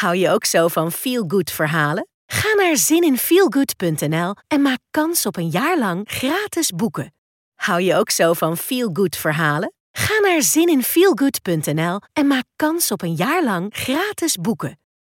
Hou je ook zo van feel-good verhalen? Ga naar zininfeelgood.nl en maak kans op een jaar lang gratis boeken. Hou je ook zo van feel-good verhalen? Ga naar zininfeelgood.nl en maak kans op een jaar lang gratis boeken.